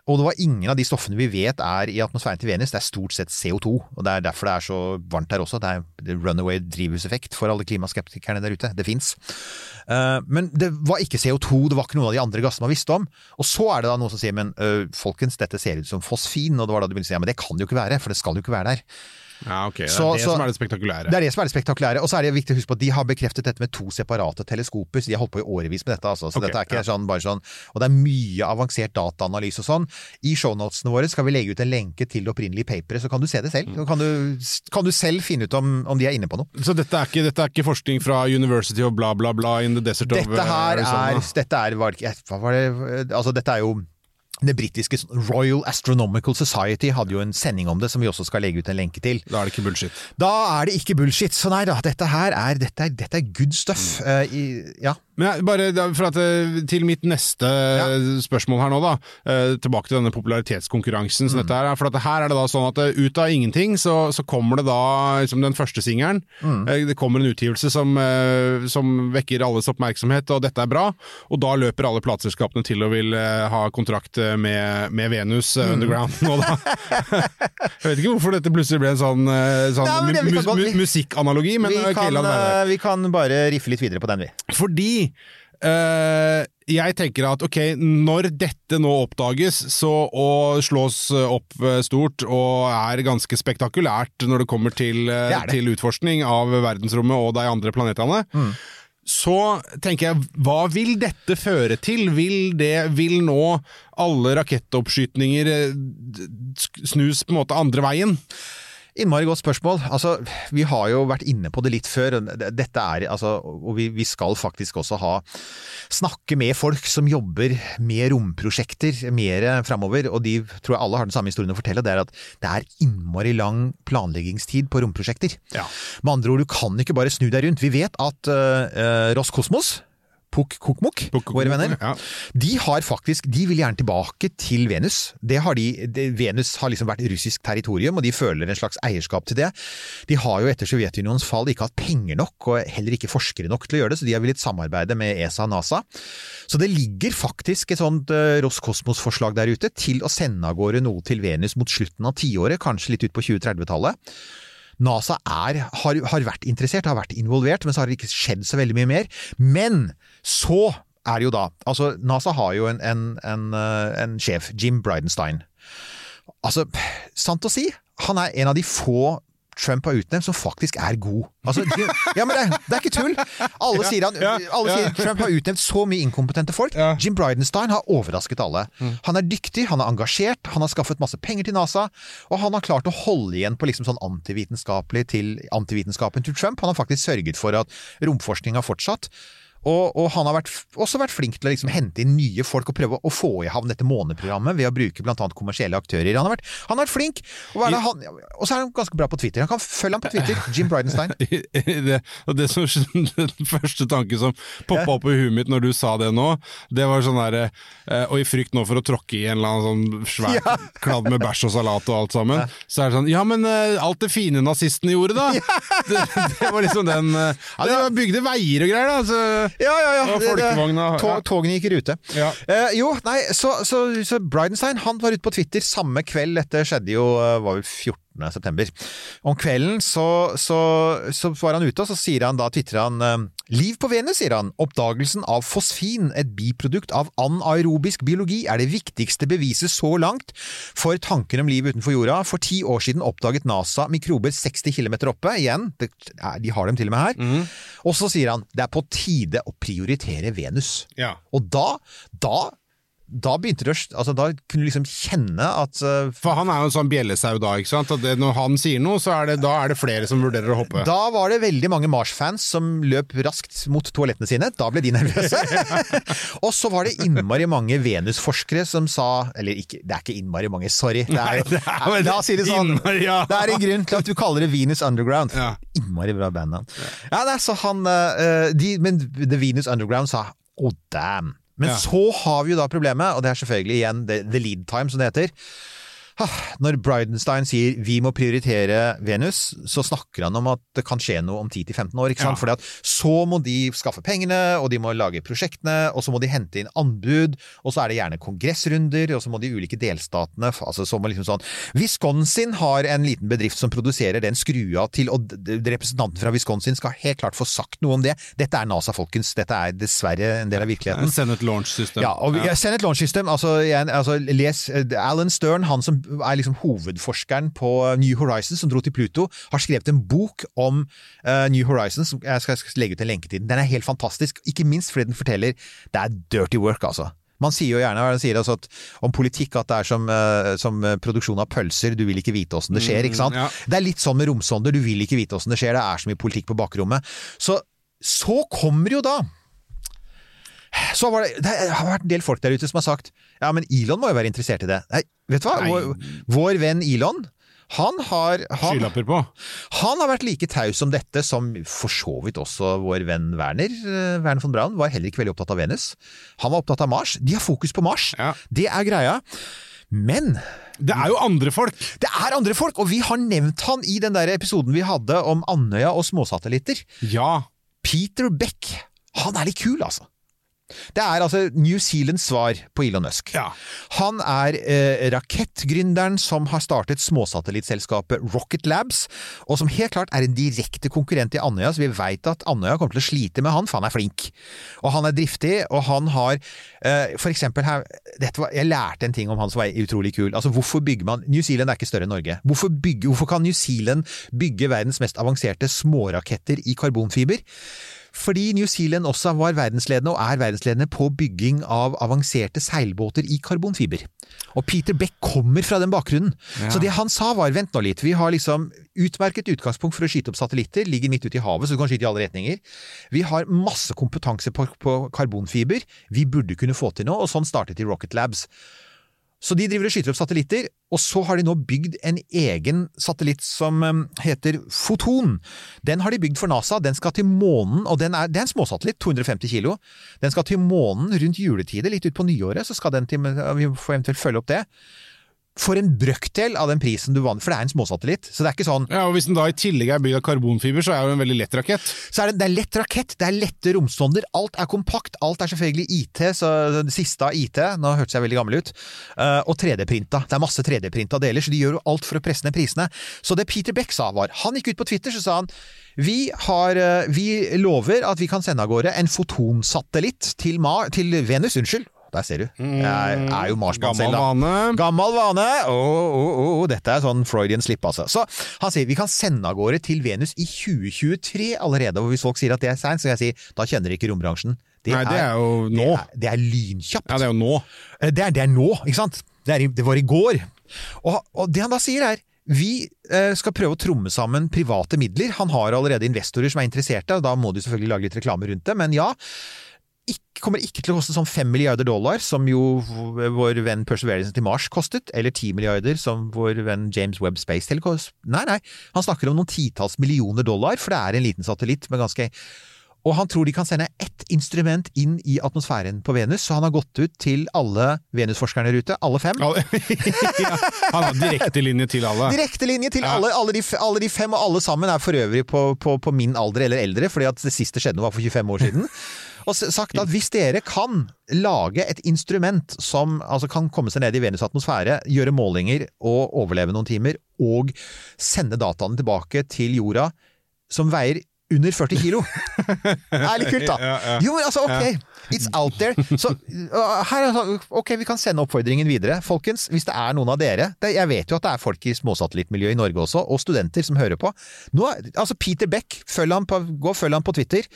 Og det var ingen av de stoffene vi vet er i atmosfæren til Venus, det er stort sett CO2. Og det er derfor det er så varmt der også. Det er runaway drivhuseffekt for alle klimaskeptikerne der ute. Det fins. Men det var ikke CO2, det var ikke noen av de andre gassene man visste om. Og så er det da noen som sier men øh, folkens, dette ser ut som fosfin. Og det var da du begynte å si ja, men det kan det jo ikke være, for det skal jo ikke være der. Ja, ok. Det er Så- det så- som er det spektakulære. Det er det som er det spektakulære. Og så er det viktig å huske på at de har bekreftet dette med to separate teleskoper, så de har holdt på i årevis med dette. Altså. Så okay, dette er ikke ja. sånn bare sånn Og det er mye avansert dataanalyse og sånn. I shownotene våre skal vi legge ut en lenke til det opprinnelige paperet, så kan du se det selv. Så kan du, kan du selv finne ut om, om de er inne på noe. Så dette er, ikke, dette er ikke forskning fra University og bla, bla, bla in the desert of Dette her eh, er, dette er Hva var det Altså, dette er jo det britiske Royal Astronomical Society hadde jo en sending om det, som vi også skal legge ut en lenke til. Da er det ikke bullshit. Da er det ikke bullshit. Så nei da, dette her er, dette er, dette er good stuff. Eh, i, ja. Men bare for at, eh, til mitt neste spørsmål her nå, da. Uh, tilbake til denne popularitetskonkurransen. dette her, er, for at her er det da sånn at eh, ut av ingenting så, så kommer det da liksom den første singelen. Eh, det kommer en utgivelse som, eh, som vekker alles oppmerksomhet, og dette er bra. Og da løper alle plateselskapene til og vil eh, ha kontrakt eh, med, med Venus mm. Underground nå, da. jeg vet ikke hvorfor dette plutselig ble en sånn, eh, sånn ja, men det- mu mu musikkanalogi, men vi, kan, la det være. eh, vi kan bare riffe litt videre på den, vi. Fordi Uh, jeg tenker at ok, når dette nå oppdages så, og slås opp eh, stort og er ganske spektakulært når det kommer til, eh, Det det. til utforskning av verdensrommet og de andre planetene, Mm. Så tenker jeg, hva vil dette føre til? Vil, det, vil nå alle rakettoppskytninger eh, snus på en måte andre veien? Innmari godt spørsmål. Altså, vi har jo vært inne på det litt før. Dette er, altså, og vi, vi skal faktisk også ha snakke med folk som jobber med romprosjekter mer framover. Og de tror jeg alle har den samme historien å fortelle. Det er at det er innmari lang planleggingstid på romprosjekter. Ja. Med andre ord, du kan ikke bare snu deg rundt. Vi vet at uh, Roskosmos Puk Kokmok, våre venner, Ja. de har faktisk, de vil gjerne tilbake til Venus. Det har de, det, Venus har liksom vært russisk territorium, og de føler en slags eierskap til det. De har jo etter Sovjetunionens fall ikke hatt penger nok, og heller ikke forskere nok til å gjøre det, så de har villet samarbeide med ESA og NASA. Så det ligger faktisk et sånt uh, Roskosmos-forslag der ute til å sende av gårde noe til Venus mot slutten av tiåret, kanskje litt ut på 2030-tallet. NASA er, har, har vært interessert, har vært involvert, men så har det ikke skjedd så veldig mye mer. Men så er det jo da Altså, NASA har jo en, en, en, eh, en sjef, Jim Bridenstine. Altså, sant å si, han er en av de få Trump har utnevnt som faktisk er god. Altså, de, ja, men det, det er ikke tull! Alle, sier, han, alle sier Trump har utnevnt så mye inkompetente folk. Jim Bridenstine har overrasket alle. Han er dyktig, han er engasjert, han har skaffet masse penger til NASA, og han har klart å holde igjen på liksom sånn antivitenskapelig til antivitenskapen til Trump. Han har faktisk sørget for at romforskning har fortsatt. Og, og han har vært, også vært flink til å liksom hente inn nye folk og prøve å få i havn dette måneprogrammet ved å bruke annet kommersielle aktører. Han har vært, han har vært flink, og, det han, og så er han ganske bra på Twitter. Han kan følge ham på Twitter, Jim Bridenstine. det, det som, Den første tanken som poppa opp i huet mitt når du sa det nå, det var sånn derre eh, Og i frykt nå for å tråkke i en eller annen sånn svær Ja. kladd med bæsj og salat og alt sammen, så er det sånn Ja, men eh, alt det fine nazistene gjorde, da! Det, det var liksom den Det Ja, de bygde veier og greier, da! Så, Ja, ja, ja. Og folkevogna, ja. Togene gikk i rute. Ja. Eh, jo, nei, så, så, så Bridenstein han var ute på Twitter samme kveld. Dette skjedde jo eh, var vel 14. september. Om kvelden så, så, så var han ute, og så sier han da, tvitrer han eh, Liv på Venus, sier han. Oppdagelsen av fosfin, et biprodukt av anaerobisk biologi, er det viktigste beviset så langt for tanken om liv utenfor jorda. For ti år siden oppdaget NASA mikrober 60 km oppe. Igjen, det, de har dem til og med her. Og så sier han det er på tide å prioritere Venus. ja. Og da, da, da begynte det altså Da kunne du liksom kjenne at uh, For han er jo en sånn bjellesau da, ikke sant? At det, når han sier noe, så er det, da er det flere som vurderer å hoppe. Da var det veldig mange Mars-fans som løp raskt mot toalettene sine. Da ble de nervøse. og så var det innmari mange Venus-forskere som sa Eller ikke, det er ikke innmari mange, sorry. Det er, det er La oss si det sånn. innmari, ja. Det er en grunn til at du kaller det Venus Underground. Ja. Innmari bra bandnavn. Ja, nei, så han eh, de, Men The Venus Underground sa oh damn. Men Ja. så har vi jo da problemet, og det er selvfølgelig igjen the, the lead time, som det heter. Ah, Når Bridenstine sier vi må prioritere Venus, så snakker han om at det kan skje noe om 10-15 år. ikke sant? Ja. Fordi at så må de skaffe pengene, og de må lage prosjektene, og så må de hente inn anbud, og så er det gjerne kongressrunder, og så må de ulike delstatene altså så må liksom sånn Wisconsin har en liten bedrift som produserer den skrua til, og representanten fra Wisconsin skal helt klart få sagt noe om det. Dette er NASA, folkens. Dette er dessverre en del av virkeligheten. Send et launch system. Ja, og ja. Send et launch system. Altså, altså, les eh, Alan Stern, han som er liksom hovedforskeren på New Horizons, som dro til Pluto, har skrevet en bok om uh, New Horizons. som Jeg skal, skal legge ut en lenke til den. Den er helt fantastisk, ikke minst fordi den forteller det er dirty work, altså. Man sier jo gjerne sier altså at, om politikk at det er som, eh, som produksjon av pølser, du vil ikke vite åssen det skjer. ikke sant? ja. Det er litt sånn med romsonder, du vil ikke vite åssen det skjer, det er så mye politikk på bakrommet. Så, så kommer jo da så var det, det har vært en del folk der ute som har sagt ja, men Elon må jo være interessert i det. Nei, vet du hva? Vår, vår venn Elon, han har, han, Skylapper på. han har vært like taus om dette som for så vidt også vår venn Werner. eh, Werner von Braun var heller ikke veldig opptatt av Venus. Han var opptatt av Mars. De har fokus på Mars. Ja. Det er greia. Men Det er jo andre folk! det er andre folk, og vi har nevnt han i den der episoden vi hadde om Andøya og småsatellitter. Ja. Peter Beck, han er litt kul, altså. Det er altså New Zealands svar på Elon Musk. Ja. Han er eh, rakettgründeren som har startet småsatellittselskapet Rocket Labs, og som helt klart er en direkte konkurrent i Andøya, så vi veit at Andøya kommer til å slite med han, for han er flink. Og han er driftig, og han har eh, for eksempel her var, Jeg lærte en ting om han som var utrolig kul. Altså, hvorfor bygger man New Zealand er ikke større enn Norge. Hvorfor, bygge, hvorfor kan New Zealand bygge verdens mest avanserte småraketter i karbonfiber? Fordi New Zealand også var verdensledende og er verdensledende på bygging av avanserte seilbåter i karbonfiber. Og Peter Beck kommer fra den bakgrunnen. Så det han sa var vent nå litt, vi har liksom utmerket utgangspunkt for å skyte opp satellitter, ligger midt ute i havet så du kan skyte i alle retninger. Vi har masse kompetanse på, på karbonfiber, vi burde kunne få til noe, og sånn startet de Rocket Labs. Så de driver og skyter opp satellitter, og så har de nå bygd en egen satellitt som eh, heter Foton. Den har de bygd for NASA, den skal til månen, og er, det er en småsatellitt, 250 kilo. Den skal til månen rundt juletider, litt utpå nyåret, så skal den til, vi får eventuelt følge opp det. For en brøkdel av den prisen du vant, for det er en småsatellitt. Så det er ikke sånn ja, og Hvis den da i tillegg er bygd av karbonfiber, så er det jo en veldig lett rakett. Så er det, det er lett rakett, det er lette romsonder, alt er kompakt, alt er selvfølgelig IT, så det siste av IT, nå hørtes jeg veldig gammel ut, Uh, og 3D-printa. Det er masse 3D-printa deler, så de gjør jo alt for å presse ned prisene. Så det Peter Beck sa var, han gikk ut på Twitter, så sa han vi, har, eh, vi lover at vi kan sende av gårde en fotonsatellitt til, Ma til Venus, unnskyld. Der ser du. Jeg er jo Marsmann selv, da. vane. Gammel vane! Oh, oh, oh, dette er sånn Freudian slip, altså. Så han sier vi kan sende av gårde til Venus i 2023 allerede, og hvis folk sier at det er seint, så kan jeg si da kjenner ikke rombransjen. Nei, det er jo nå. Det er, det er lynkjapt. Ja, det er jo nå. Eh, Det er, det er nå, ikke sant? Det, er, det var i går. Og, og det han da sier er Vi eh, skal prøve å tromme sammen private midler. Han har allerede investorer som er interesserte, og da må de selvfølgelig lage litt reklame rundt det. Men ja, ikke, kommer ikke til å koste sånn fem milliarder dollar, som jo vår venn Perseverance til Mars kostet, eller ti milliarder, som vår venn James Webb Space Telescope Nei, nei, han snakker om noen titalls millioner dollar, for det er en liten satellitt med ganske og han tror de kan sende ett instrument inn i atmosfæren på Venus, så han har gått ut til alle Venus-forskerne der ute, alle fem. Ja, han har direktelinje til alle. Direkte linje til Ja. alle, alle, de, alle de fem, og alle sammen er for øvrig på, på, på min alder eller eldre, fordi at det siste skjedde var for 25 år siden. Og sagt at hvis dere kan lage et instrument som altså kan komme seg ned i Venus' atmosfære, gjøre målinger og overleve noen timer, og sende dataene tilbake til jorda, som veier under 40 kilo. Det er litt kult, da. Ja, ja. Jo, men altså, ok. It's out there. Så uh, her, er ok, vi kan sende oppfordringen videre. Folkens, hvis det er noen av dere det, Jeg vet jo at det er folk i småsatellittmiljøet i Norge også, og studenter som hører på. Nå, altså Peter Beck, følg han på, gå og følg han på Twitter.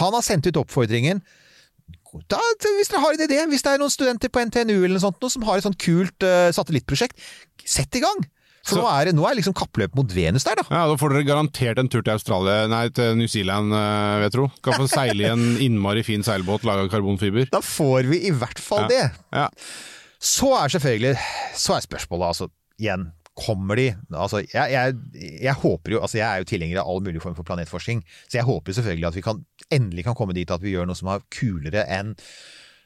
Han har sendt ut oppfordringen. Da, hvis dere har en idé, hvis det er noen studenter på NTNU eller noe sånt, noe som har et sånt kult uh, satellittprosjekt, sett i gang! For Så- nå er nå er liksom kappløp mot Venus der, da. Ja, Da får dere garantert en tur til Australia, nei til New Zealand, eh, vil jeg tro. Kan få seile i en innmari fin seilbåt laga av karbonfiber. Da får vi i hvert fall Ja. det. Ja. Så er selvfølgelig Så er spørsmålet altså igjen Kommer de Altså, jeg, jeg, jeg håper jo Altså, jeg er jo tilhenger av all mulig form for planetforskning, så jeg håper jo selvfølgelig at vi kan endelig kan komme dit at vi gjør noe som er kulere enn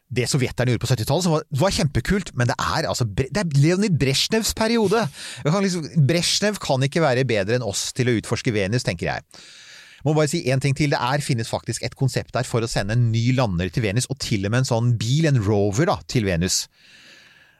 det sovjeterne gjorde på 70-tallet, som var, var kjempekult, men det er altså Det er Leonid Brezjnevs periode! Kan liksom, Brezjnev kan ikke være bedre enn oss til å utforske Venus, tenker jeg. Må bare si en ting til. Det er, finnes faktisk et konsept der for å sende en ny lander til Venus, og til og med en sånn bil, en rover, da, til Venus.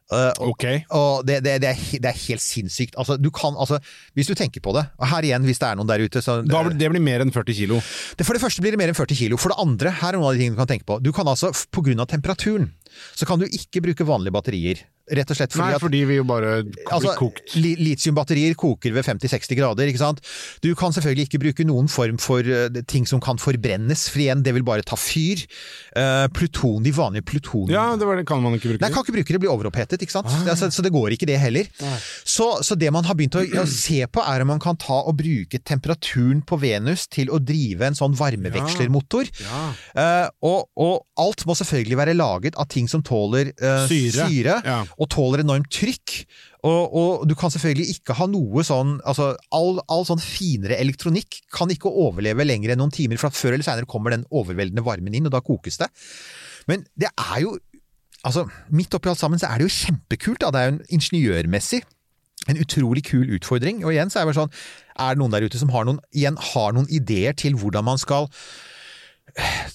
Uh, og, og det, det, det, er, det er helt sinnssykt. Altså, du kan, altså, hvis du tenker på det, og her igjen, hvis det er noen der ute så, Da, blir- det blir mer enn 40 kilo. det, For det første blir det mer enn 40 kilo. For det andre, her er noen av de tingene du kan tenke på. Du kan altså, av temperaturen, så kan du ikke bruke vanlige batterier. Rett og slett fordi Nei, at fordi vi jo bare Altså, kokt. Litiumbatterier koker ved 50-60 grader, ikke sant. Du kan selvfølgelig ikke bruke noen form for uh, ting som kan forbrennes, for igjen, det vil bare ta fyr. Uh, pluton, de vanlige plutonene Ja, det, det kan man ikke bruke. Nei, kan ikke bruke det, blir overopphetet, ikke sant? Ah. Så, så det går ikke det heller. Så, så det man har begynt å, å se på er om man kan ta og bruke temperaturen på Venus til å drive en sånn varmevekslermotor. Ja. Eh, og, og alt må selvfølgelig være laget av ting som tåler uh, Syre. syre Ja. Og tåler enormt trykk. Og, og du kan selvfølgelig ikke ha noe sånn altså all, all sånn finere elektronikk kan ikke overleve lenger enn noen timer, for før eller senere kommer den overveldende varmen inn, og da kokes det. Men det er jo altså Midt oppi alt sammen så er det jo kjempekult. Da. Det er jo en ingeniørmessig en utrolig kul utfordring. Og igjen så er det bare sånn Er det noen der ute som har noen, igjen, har noen ideer til hvordan man skal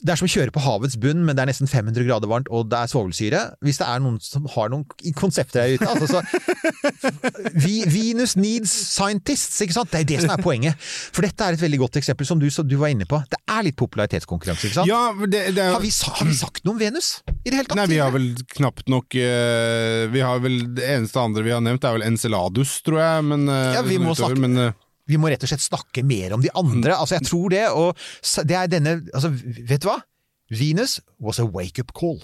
det er som å kjøre på havets bunn, men det er nesten 500 grader varmt, og det er svovelsyre. Hvis det er noen som har noen konsepter der ute altså så, vi, Venus needs scientists, ikke sant? Det er det som er poenget. For dette er et veldig godt eksempel, som du, du var inne på. Det er litt popularitetskonkurranse, ikke sant? Ja, det, det er, Har, vi, har vi sagt noe om Venus i det hele tatt? Nei, vi har vel knapt nok uh, Vi har vel Det eneste andre vi har nevnt, er vel Enceladus, tror jeg. Men, uh, Ja, vi må utover, snakke- men, eh, Vi må rett og slett snakke mer om de andre. Altså, jeg tror det, og det er denne altså, Vet du hva? Venus was a wake-up call.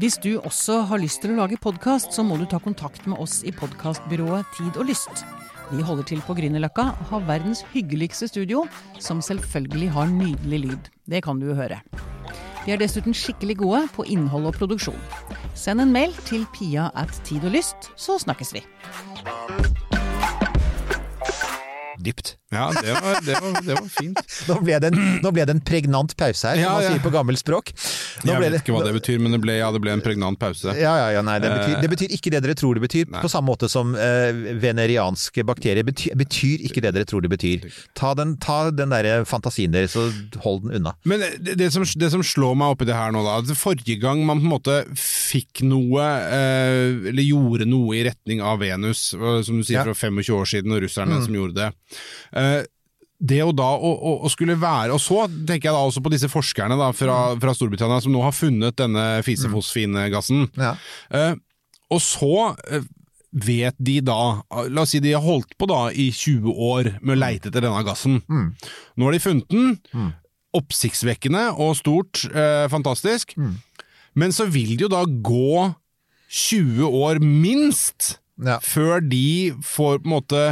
Hvis du også har lyst til å lage podkast, så må du ta kontakt med oss i podkastbyrået Tid og Lyst. Vi holder til på Grünerløkka og har verdens hyggeligste studio, som selvfølgelig har nydelig lyd. Det kan du jo høre. Vi er dessuten skikkelig gode på innhold og produksjon. Send en mail til pia at tid og lyst, så snakkes vi. Dypt. Ja, det var, det, var, det var fint. Nå ble, det en, nå ble det en pregnant pause her, som Ja, man ja. sier på gammelt språk. Nå Jeg vet ikke hva det betyr, men det ble, ja, det ble en pregnant pause. Ja, ja, ja, nei, det betyr, det betyr ikke det dere tror det betyr, Nei. på samme måte som uh, venerianske bakterier betyr, betyr ikke det dere tror det betyr. Ta den, ta den der fantasien deres og hold den unna. Men det, som, det som slår meg oppi det her nå, da at Forrige gang man på en måte fikk noe, uh, eller gjorde noe i retning av Venus, eh, som du sier. Mm. fra 25 år siden, og russerne som gjorde det eh, det å da å, å, å skulle være Og så tenker jeg da også på disse forskerne da, fra, Mm. fra Storbritannia som nå har funnet denne fisefosfingassen. Ja. Uh, og så uh, vet de da La oss si de har holdt på da i 20 år med å leite etter denne gassen. Mm. Nå har de funnet den. Oppsiktsvekkende og stort. Uh, fantastisk. Men så vil det jo da gå 20 år minst Ja. før de får på en måte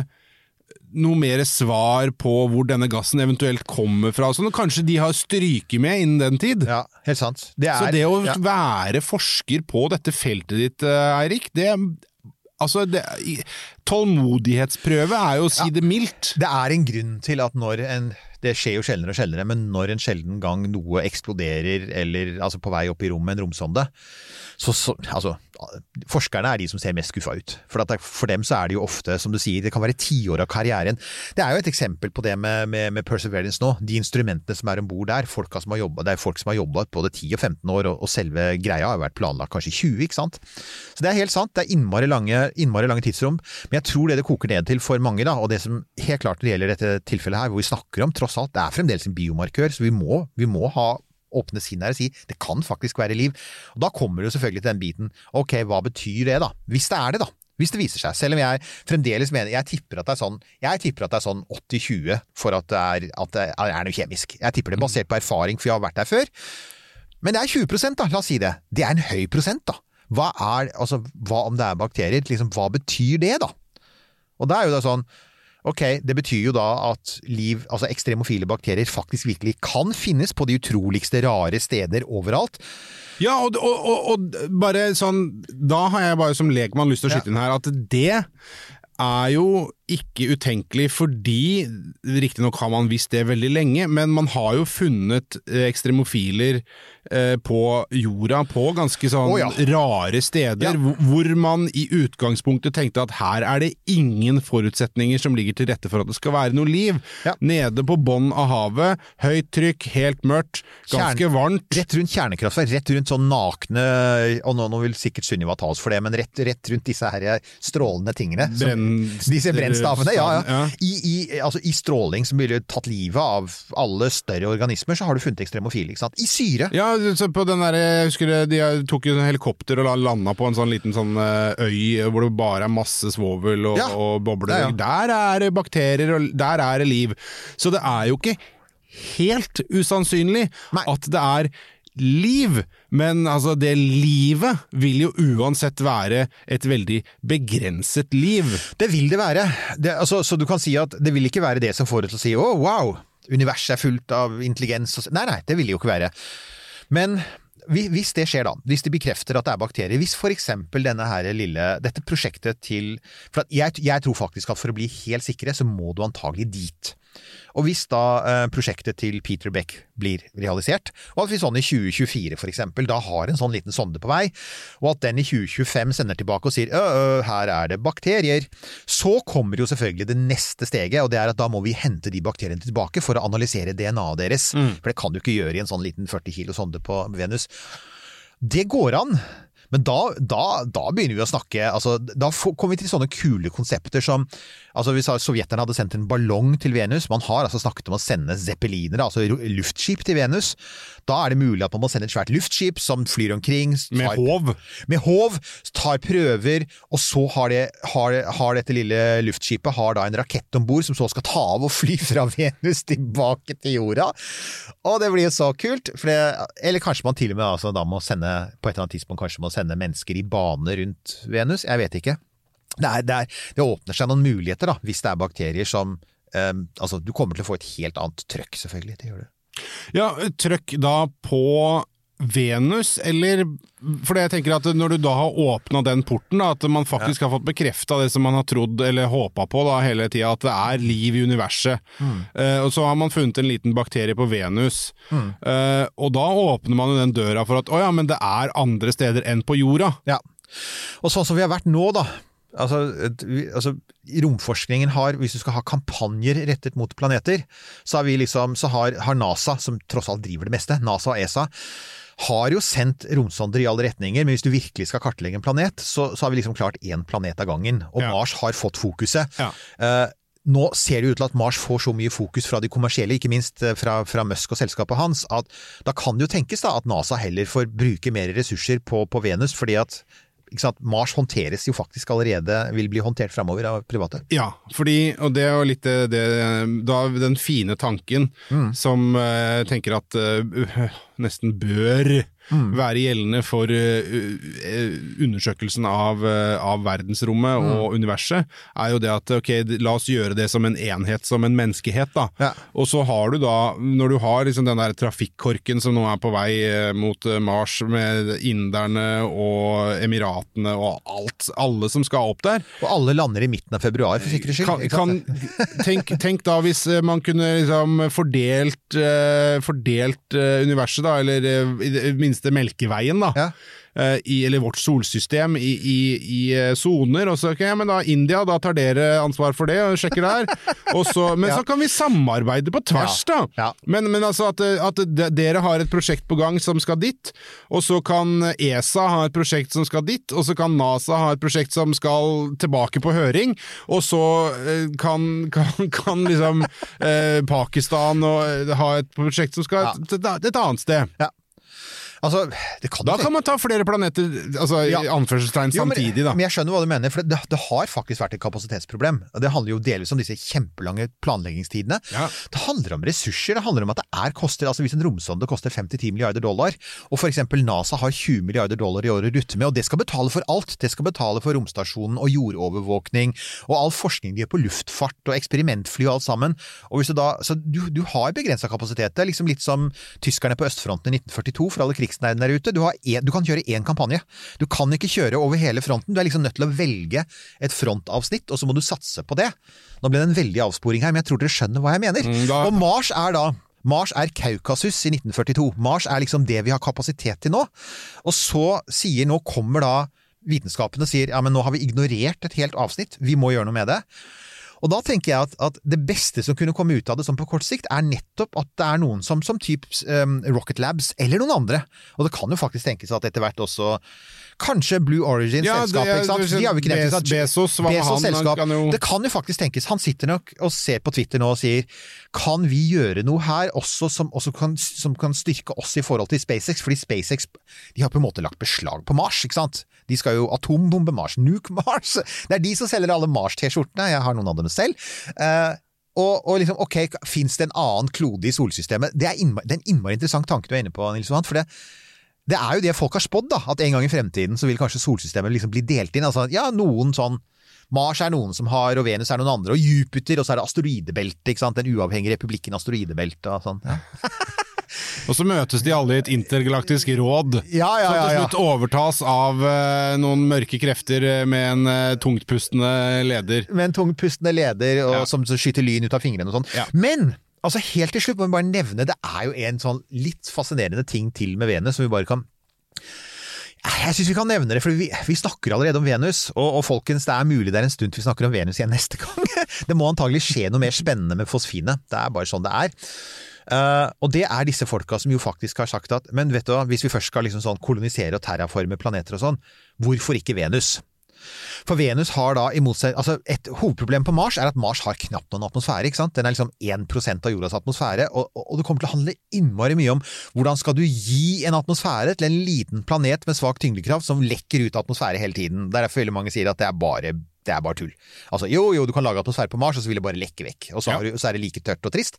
noe mer svar på hvor denne gassen eventuelt kommer fra. Sånn, kanskje de har stryket med innen den tid. ja, helt sant. Det er, Så det å ja. være forsker på dette feltet ditt, eh, Eirik, det Altså, det, tålmodighetsprøve er jo å si det mildt. Det er en grunn til at når en Det skjer jo sjeldnere og sjeldnere, men når en sjelden gang noe eksploderer, eller altså på vei opp i rommet, en romsonde, så, så altså Forskerne er de som ser mest skuffa ut. For, det, for dem så er det jo ofte, som du sier, det kan være tiår av karrieren. Det er jo et eksempel på det med, med, med Perseverance nå. De instrumentene som er om bord der, jobbet, det er folk som har jobba både 10 og 15 år, og, og selve greia har vært planlagt kanskje 20, ikke sant. Så det er helt sant, det er innmari lange, innmari lange tidsrom. Men jeg tror det det koker ned til for mange, da, og det som helt klart når det gjelder dette tilfellet her, hvor vi snakker om, tross alt, det er fremdeles en biomarkør, så vi må, vi må ha åpne sinnet her og si det kan faktisk være liv. Og Da kommer du selvfølgelig til den biten ok, hva betyr det da? Hvis det er det, da. Hvis det viser seg, selv om jeg fremdeles mener Jeg tipper at det er sånn Jeg tipper at det er sånn 80-20 for at det, er, at det er noe kjemisk. Jeg tipper det basert på erfaring, for jeg har vært der før. Men det er 20% da, la oss si det. Det er en høy prosent, da. Hva er, altså, hva om det er bakterier? Liksom, hva betyr det, da? Og da er jo det sånn Ok, det betyr jo da at liv, altså ekstremofile bakterier, faktisk virkelig kan finnes på de utroligste rare steder overalt. Ja, og, og, og, og bare sånn Da har jeg bare som lekmann lyst til å skyte inn her at det er jo ikke utenkelig fordi Riktignok har man visst det veldig lenge, men man har jo funnet eh, ekstremofiler eh, på jorda på ganske sånn oh, ja. rare steder, Ja. hvor- man i utgangspunktet tenkte at her er det ingen forutsetninger som ligger til rette for at det skal være noe liv. Ja. Nede på bånn av havet, høyt trykk, helt mørkt, ganske Kjern- varmt. Rett rundt kjernekraftverk, rett rundt sånn nakne Og nå, nå vil sikkert Sunniva ta oss for det, men rett, rett rundt disse her strålende tingene. som- Brenn- disse brennstavene, ja, ja. Ja. I, i, altså, I stråling som ville tatt livet av alle større organismer, så har du funnet ekstremofile. ikke sant? I syre. Ja, så på den der, jeg husker de tok jo en helikopter og la- landa på en sånn liten sånn eh, øy hvor det bare er masse svovel og, Ja. og bobler. Der er det bakterier, og der er det liv. Så det er jo ikke helt usannsynlig Nei. at det er liv, men altså det livet vil jo uansett være et veldig begrenset liv. Det vil det være. Det, altså, så du kan si at det vil ikke være det som får deg til å si 'å, wow, universet er fullt av intelligens'. og Nei, nei, det vil det jo ikke være. Men hvis det skjer da, hvis de bekrefter at det er bakterier, hvis for eksempel denne her lille, dette prosjektet til For jeg, jeg tror faktisk at for å bli helt sikre, så må du antagelig dit. Og hvis da eh, prosjektet til Peter Beck blir realisert, og at vi sånn i 2024 for eksempel da har en sånn liten sonde på vei, og at den i 2025 sender tilbake og sier øh, øh, her er det bakterier, så kommer jo selvfølgelig det neste steget, og det er at da må vi hente de bakteriene tilbake for å analysere DNA-et deres. For det kan du ikke gjøre i en sånn liten 40 kilo sonde på Venus. Det går an. Men da, da, da begynner vi å snakke altså, Da kommer vi til sånne kule konsepter som altså Hvis sovjeterne hadde sendt en ballong til Venus Man har altså snakket om å sende zeppeliner, altså luftskip til Venus. Da er det mulig at man må sende et svært luftskip som flyr omkring. Med tar- håv. med håv, tar prøver, og så har, det, har, har dette lille luftskipet har da en rakett om bord som så skal ta av og fly fra Venus tilbake til jorda. Og det blir jo så kult. For det, eller kanskje man til og med altså, da må sende på et eller annet tidspunkt kanskje må sende mennesker i bane rundt Venus. Jeg vet ikke. Det, er, det, er, det åpner seg noen muligheter da, hvis det er bakterier som um, Altså, du kommer til å få et helt annet trøkk, selvfølgelig. Det gjør du. Ja, trykk da på Venus, eller For jeg tenker at når du da har åpna den porten, da, at man faktisk har fått bekrefta det som man har trodd eller håpa på da hele tida, at det er liv i universet. Eh, og så har man funnet en liten bakterie på Venus. Eh, og da åpner man jo den døra for at å ja, men det er andre steder enn på jorda. Ja. Og sånn som vi har vært nå, da. Altså, altså, romforskningen har, hvis du skal ha kampanjer rettet mot planeter, så har, vi liksom, så har, har NASA, som tross alt driver det meste, NASA og ESA, har jo sendt romsonder i alle retninger, men hvis du virkelig skal kartlegge en planet, så, så har vi liksom klart én planet av gangen. Og Ja. Mars har fått fokuset. Ja. Uh, nå ser det ut til at Mars får så mye fokus fra de kommersielle, ikke minst eh, fra, fra Musk og selskapet hans, at da kan det jo tenkes da at NASA heller får bruke mer ressurser på, på Venus, fordi at Mars håndteres jo faktisk allerede, vil bli håndtert framover av private. Ja, fordi, og det er jo litt det, det da den fine tanken som uh, tenker at uh, nesten bør Mm. være gjeldende for eh, eh, undersøkelsen av, eh, av verdensrommet Mm. og universet, er jo det at ok, la oss gjøre det som en enhet, som en menneskehet. da. Ja. Og så har du da, når du har liksom den der trafikkorken som nå er på vei mot Mars, med inderne og Emiratene og alt, alle som skal opp der, Og alle lander i midten av februar, for sikkerhets skyld. kan, kan, tenk, tenk da hvis man kunne liksom fordelt, fordelt universet, da, eller i det minste Melkeveien, da. Ja. eh, I, eller vårt solsystem i, i, i eh, soner. Og så ok, men da India, da tar dere ansvar for det og sjekker der. Og så, men Ja. så kan vi samarbeide på tvers, Ja. da. Ja. Men, men altså at, at dere har et prosjekt på gang som skal dit, og så kan ESA ha et prosjekt som skal dit, og så kan NASA ha et prosjekt som skal tilbake på høring, og så eh, kan, kan, kan liksom eh, Pakistan og, ha et prosjekt som skal Ja. et, et annet sted. Altså, det kan Da kan man ta flere planeter, altså i anførselstegn samtidig, da. Men jeg skjønner hva du mener, for det, det har faktisk vært et kapasitetsproblem. Det handler jo delvis om disse kjempelange planleggingstidene. Ja. Det handler om ressurser, det handler om at det er koster altså Hvis en romsonde koster 5-10 milliarder dollar, og f.eks. NASA har 20 milliarder dollar i året å rutte med, og det skal betale for alt. Det skal betale for romstasjonen og jordovervåkning og all forskning de gjør på luftfart og eksperimentfly og alt sammen. Og hvis du da, så du, du har begrensa kapasitet. Det er liksom litt som tyskerne på østfronten i 1942, for alle krigsnerdene der ute. Du, har en, du kan kjøre én kampanje. Du kan ikke kjøre over hele fronten. Du er liksom nødt til å velge et frontavsnitt, og så må du satse på det. Nå ble det en veldig avsporing her, men jeg tror dere skjønner hva jeg mener. Mm, da- Og Mars er da Mars er Kaukasus i 1942. Mars er liksom det vi har kapasitet til nå. Og så sier, nå kommer da vitenskapene og sier ja, men nå har vi ignorert et helt avsnitt, vi må gjøre noe med det. Og da tenker jeg at, at det beste som kunne komme ut av det sånn på kort sikt, er nettopp at det er noen som, som type um, Rocket Labs, eller noen andre. Og det kan jo faktisk tenkes at etter hvert også Kanskje Blue Origin-selskapet. Ja? De har vi ikke nevnt, sant? Bezos? Han selskap. kan jo- Det kan jo faktisk tenkes. Han sitter nok og ser på Twitter nå og sier kan vi gjøre noe her også som, også kan, som kan styrke oss i forhold til SpaceX? Fordi SpaceX de har på en måte lagt beslag på Mars, ikke sant? De skal jo atombombe Mars, nuke Mars. Det er de som selger alle Mars-T-skjortene. Jeg har noen av dem selv. Uh, og, og liksom, ok, fins det en annen klode i solsystemet? Det er, innmari, det er en innmari interessant tanke du er inne på, Nils Johan. for det det er jo det folk har spådd, da. At en gang i fremtiden så vil kanskje solsystemet liksom bli delt inn. Altså, ja, noen sånn Mars er noen som har, og Venus er noen andre, og Jupiter, og så er det asteroidebeltet, ikke sant. Den uavhengige republikken asteroidebeltet og sånn. Ja. Og så møtes de alle i et intergalaktisk råd. Ja, ja, Som ja, til slutt overtas av uh, noen mørke krefter eh, med en uh, tungtpustende leder. Med en tungtpustende leder og, som skyter lyn ut av fingrene og sånn. Men altså helt til slutt må vi bare nevne, det er jo en sånn litt fascinerende ting til med Venus som vi bare kan jeg syns vi kan nevne det, for vi, vi snakker allerede om Venus. Og, og folkens, det er mulig det er en stund til vi snakker om Venus igjen neste gang. Det må antagelig skje noe mer spennende med fosfine. Det er bare sånn det er. Uh, og det er disse folka som jo faktisk har sagt at men vet du hva, hvis vi først skal liksom sånn kolonisere og terraforme planeter og sånn, hvorfor ikke Venus? For Venus har da, i motsetning altså Et hovedproblem på Mars er at Mars har knapt noen atmosfære. ikke sant? Den er liksom 1% av jordas atmosfære, og, og, og det kommer til å handle innmari mye om hvordan skal du gi en atmosfære til en liten planet med svak tyngdekraft som lekker ut atmosfære hele tiden. Det er derfor veldig mange sier at det er bare det er bare tull. Altså, jo, jo, du kan lage atmosfære på Mars, og så vil det bare lekke vekk. Og så, Ja. har du, så er det like tørt og trist.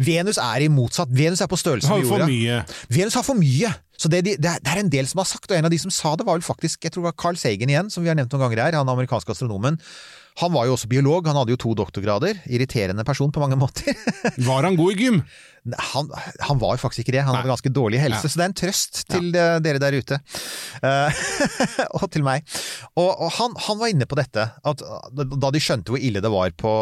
Venus er i motsatt. Venus er på størrelse Har med for jorda. mye. Venus har for mye. Så det, det, er- en del som har sagt, og en av de som sa det var vel faktisk, jeg tror det var Carl Sagan igjen, som vi har nevnt noen ganger her, han amerikanske astronomen. Han var jo også biolog, han hadde jo to doktorgrader. Irriterende person på mange måter. Var han god i gym? Han, han var jo faktisk ikke det, han hadde ganske dårlig helse, Ja. så det er en trøst til ja. dere der ute. Uh, og til meg. Og, og han, han var inne på dette, at da de skjønte hvor ille det var på,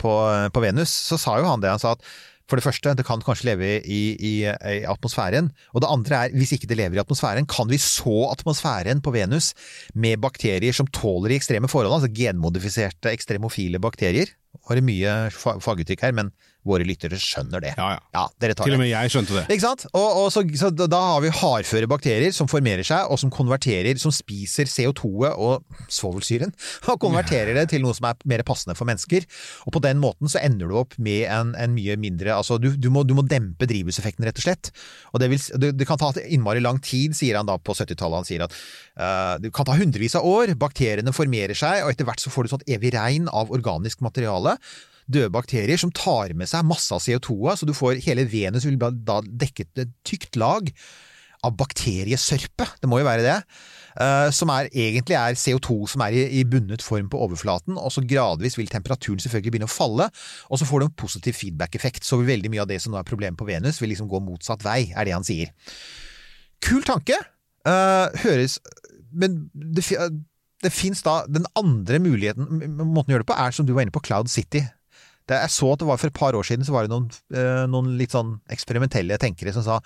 på, på Venus, så sa jo han det. Han sa at for det første, det kan kanskje leve i, i, i atmosfæren. Og det andre er, hvis ikke det lever i atmosfæren, kan vi så atmosfæren på Venus med bakterier som tåler i ekstreme forholdene? altså genmodifiserte ekstremofile bakterier. Har mye faguttrykk her, men våre lyttere skjønner det. Ja, ja. Ja, dere tar Til og med jeg skjønte det. Ikke sant? Og, og så, så da har vi hardføre bakterier som formerer seg, og som konverterer, som spiser CO2-et og svovelsyren, og konverterer det til noe som er mer passende for mennesker. Og på den måten så ender du opp med en, en mye mindre Altså, du, du, må, du må dempe drivhuseffekten, rett og slett. Og det, vil, det, det kan ta innmari lang tid, sier han da på 70-tallet. Han sier at uh, det kan ta hundrevis av år, bakteriene formerer seg, og etter hvert så får du sånt evig regn av organisk materiale døde bakterier som tar med seg masse av CO2-a, så du får hele Venus vil da dekket dekke et tykt lag av bakteriesørpe. Det må jo være det. eh, som er, egentlig er CO2 som er i, i bundet form på overflaten, og så gradvis vil temperaturen selvfølgelig begynne å falle, og så får du en positiv feedback-effekt. Så veldig mye av det som nå er problemet på Venus, vil liksom gå motsatt vei, er det han sier. Kul tanke. uh, høres Men det, det fins da Den andre muligheten, måten å gjøre det på, er som du var inne på, Cloud City. Det, jeg så at det var For et par år siden så var det noen, eh, noen litt sånn eksperimentelle tenkere som sa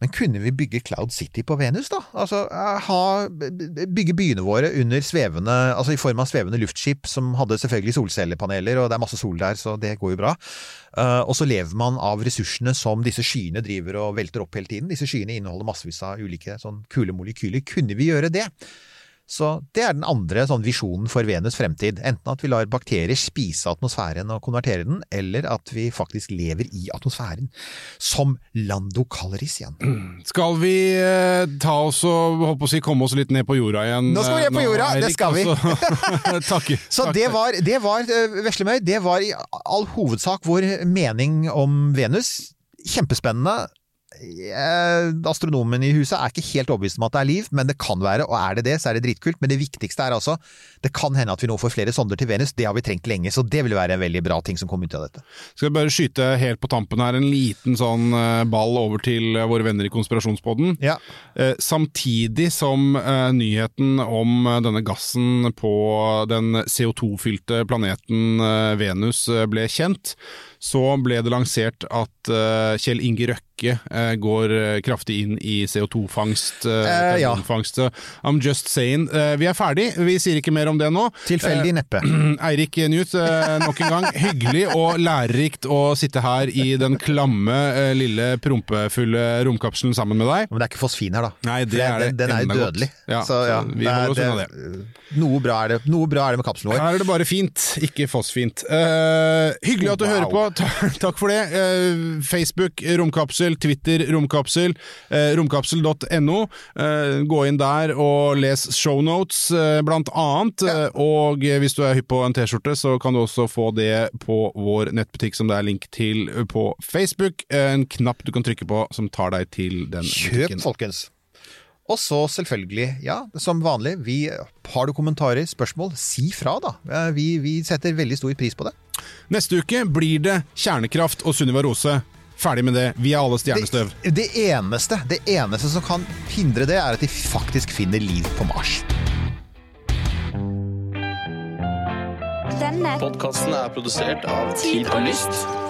men kunne vi bygge Cloud City på Venus, da? Altså eh, ha, bygge byene våre under svevende Altså i form av svevende luftskip som hadde selvfølgelig solcellepaneler, og det er masse sol der, så det går jo bra. Uh, og så lever man av ressursene som disse skyene driver og velter opp hele tiden. Disse skyene inneholder massevis av ulike sånn kule molekyler. Kunne vi gjøre det? Så det er den andre sånn visjonen for Venus fremtid. Enten at vi lar bakterier spise atmosfæren og konvertere den, eller at vi faktisk lever i atmosfæren. Som Lando igjen. Skal vi eh, ta oss og håper å si, komme oss litt ned på jorda igjen? Nå skal vi ned på eh, jorda, det skal vi. takk, så- Takk. det var, det var eh, Veslemøy, det var i all hovedsak vår mening om Venus. Kjempespennende. Eh, Astronomen i huset er ikke helt overbevist om at det er liv, men det kan være, og er det det, så er det dritkult. Men det viktigste er altså, det kan hende at vi nå får flere sonder til Venus. Det har vi trengt lenge, så det vil være en veldig bra ting som kommer ut av dette. Skal vi bare skyte helt på tampen her en liten sånn eh, ball over til eh, våre venner i Konspirasjonspodden. Ja. Samtidig som nyheten om denne gassen på den CO2-fylte planeten Venus ble kjent, så ble det lansert at Kjell Inge Røkke eh, går eh, kraftig inn i CO2-fangst. Eh, ja. I'm just saying. Eh, vi er ferdig, vi sier ikke mer om det nå. Tilfeldig neppe. Eirik Newt, eh, nok en gang. Hyggelig og lærerikt å sitte her i den klamme, eh, lille, prompefulle romkapselen sammen med deg. Men det er ikke fosfin her, da. Nei, det er det Den, den er jo dødelig. Ja, så, ja, så vi holder oss unna Noe bra, er det, noe bra er det med kapselen vår. Her er det bare fint, ikke fossfint. Eh, hyggelig at du Wow. hører på. Takk for det. Eh, Facebook Romkapsel, Twitter Romkapsel, uh, romkapsel.no. Eh, gå inn der og les shownotes, eh, blant annet. Ja. og hvis du er hypp på en T-skjorte, så kan du også få det på vår nettbutikk som det er link til på Facebook. Eh, en knapp du kan trykke på som tar deg til den Kjøp, butikken. folkens! Og så selvfølgelig, ja, som vanlig, vi, har du kommentarer, spørsmål, si fra da. Eh, Vi, vi setter veldig stor pris på det. Neste uke blir det kjernekraft og Sunniva Rose. Ferdig med det. Vi er alle stjernestøv. Det, det eneste det eneste som kan hindre det, er at de faktisk finner liv på Mars. Denne Podkasten er produsert av Tid og Lyst.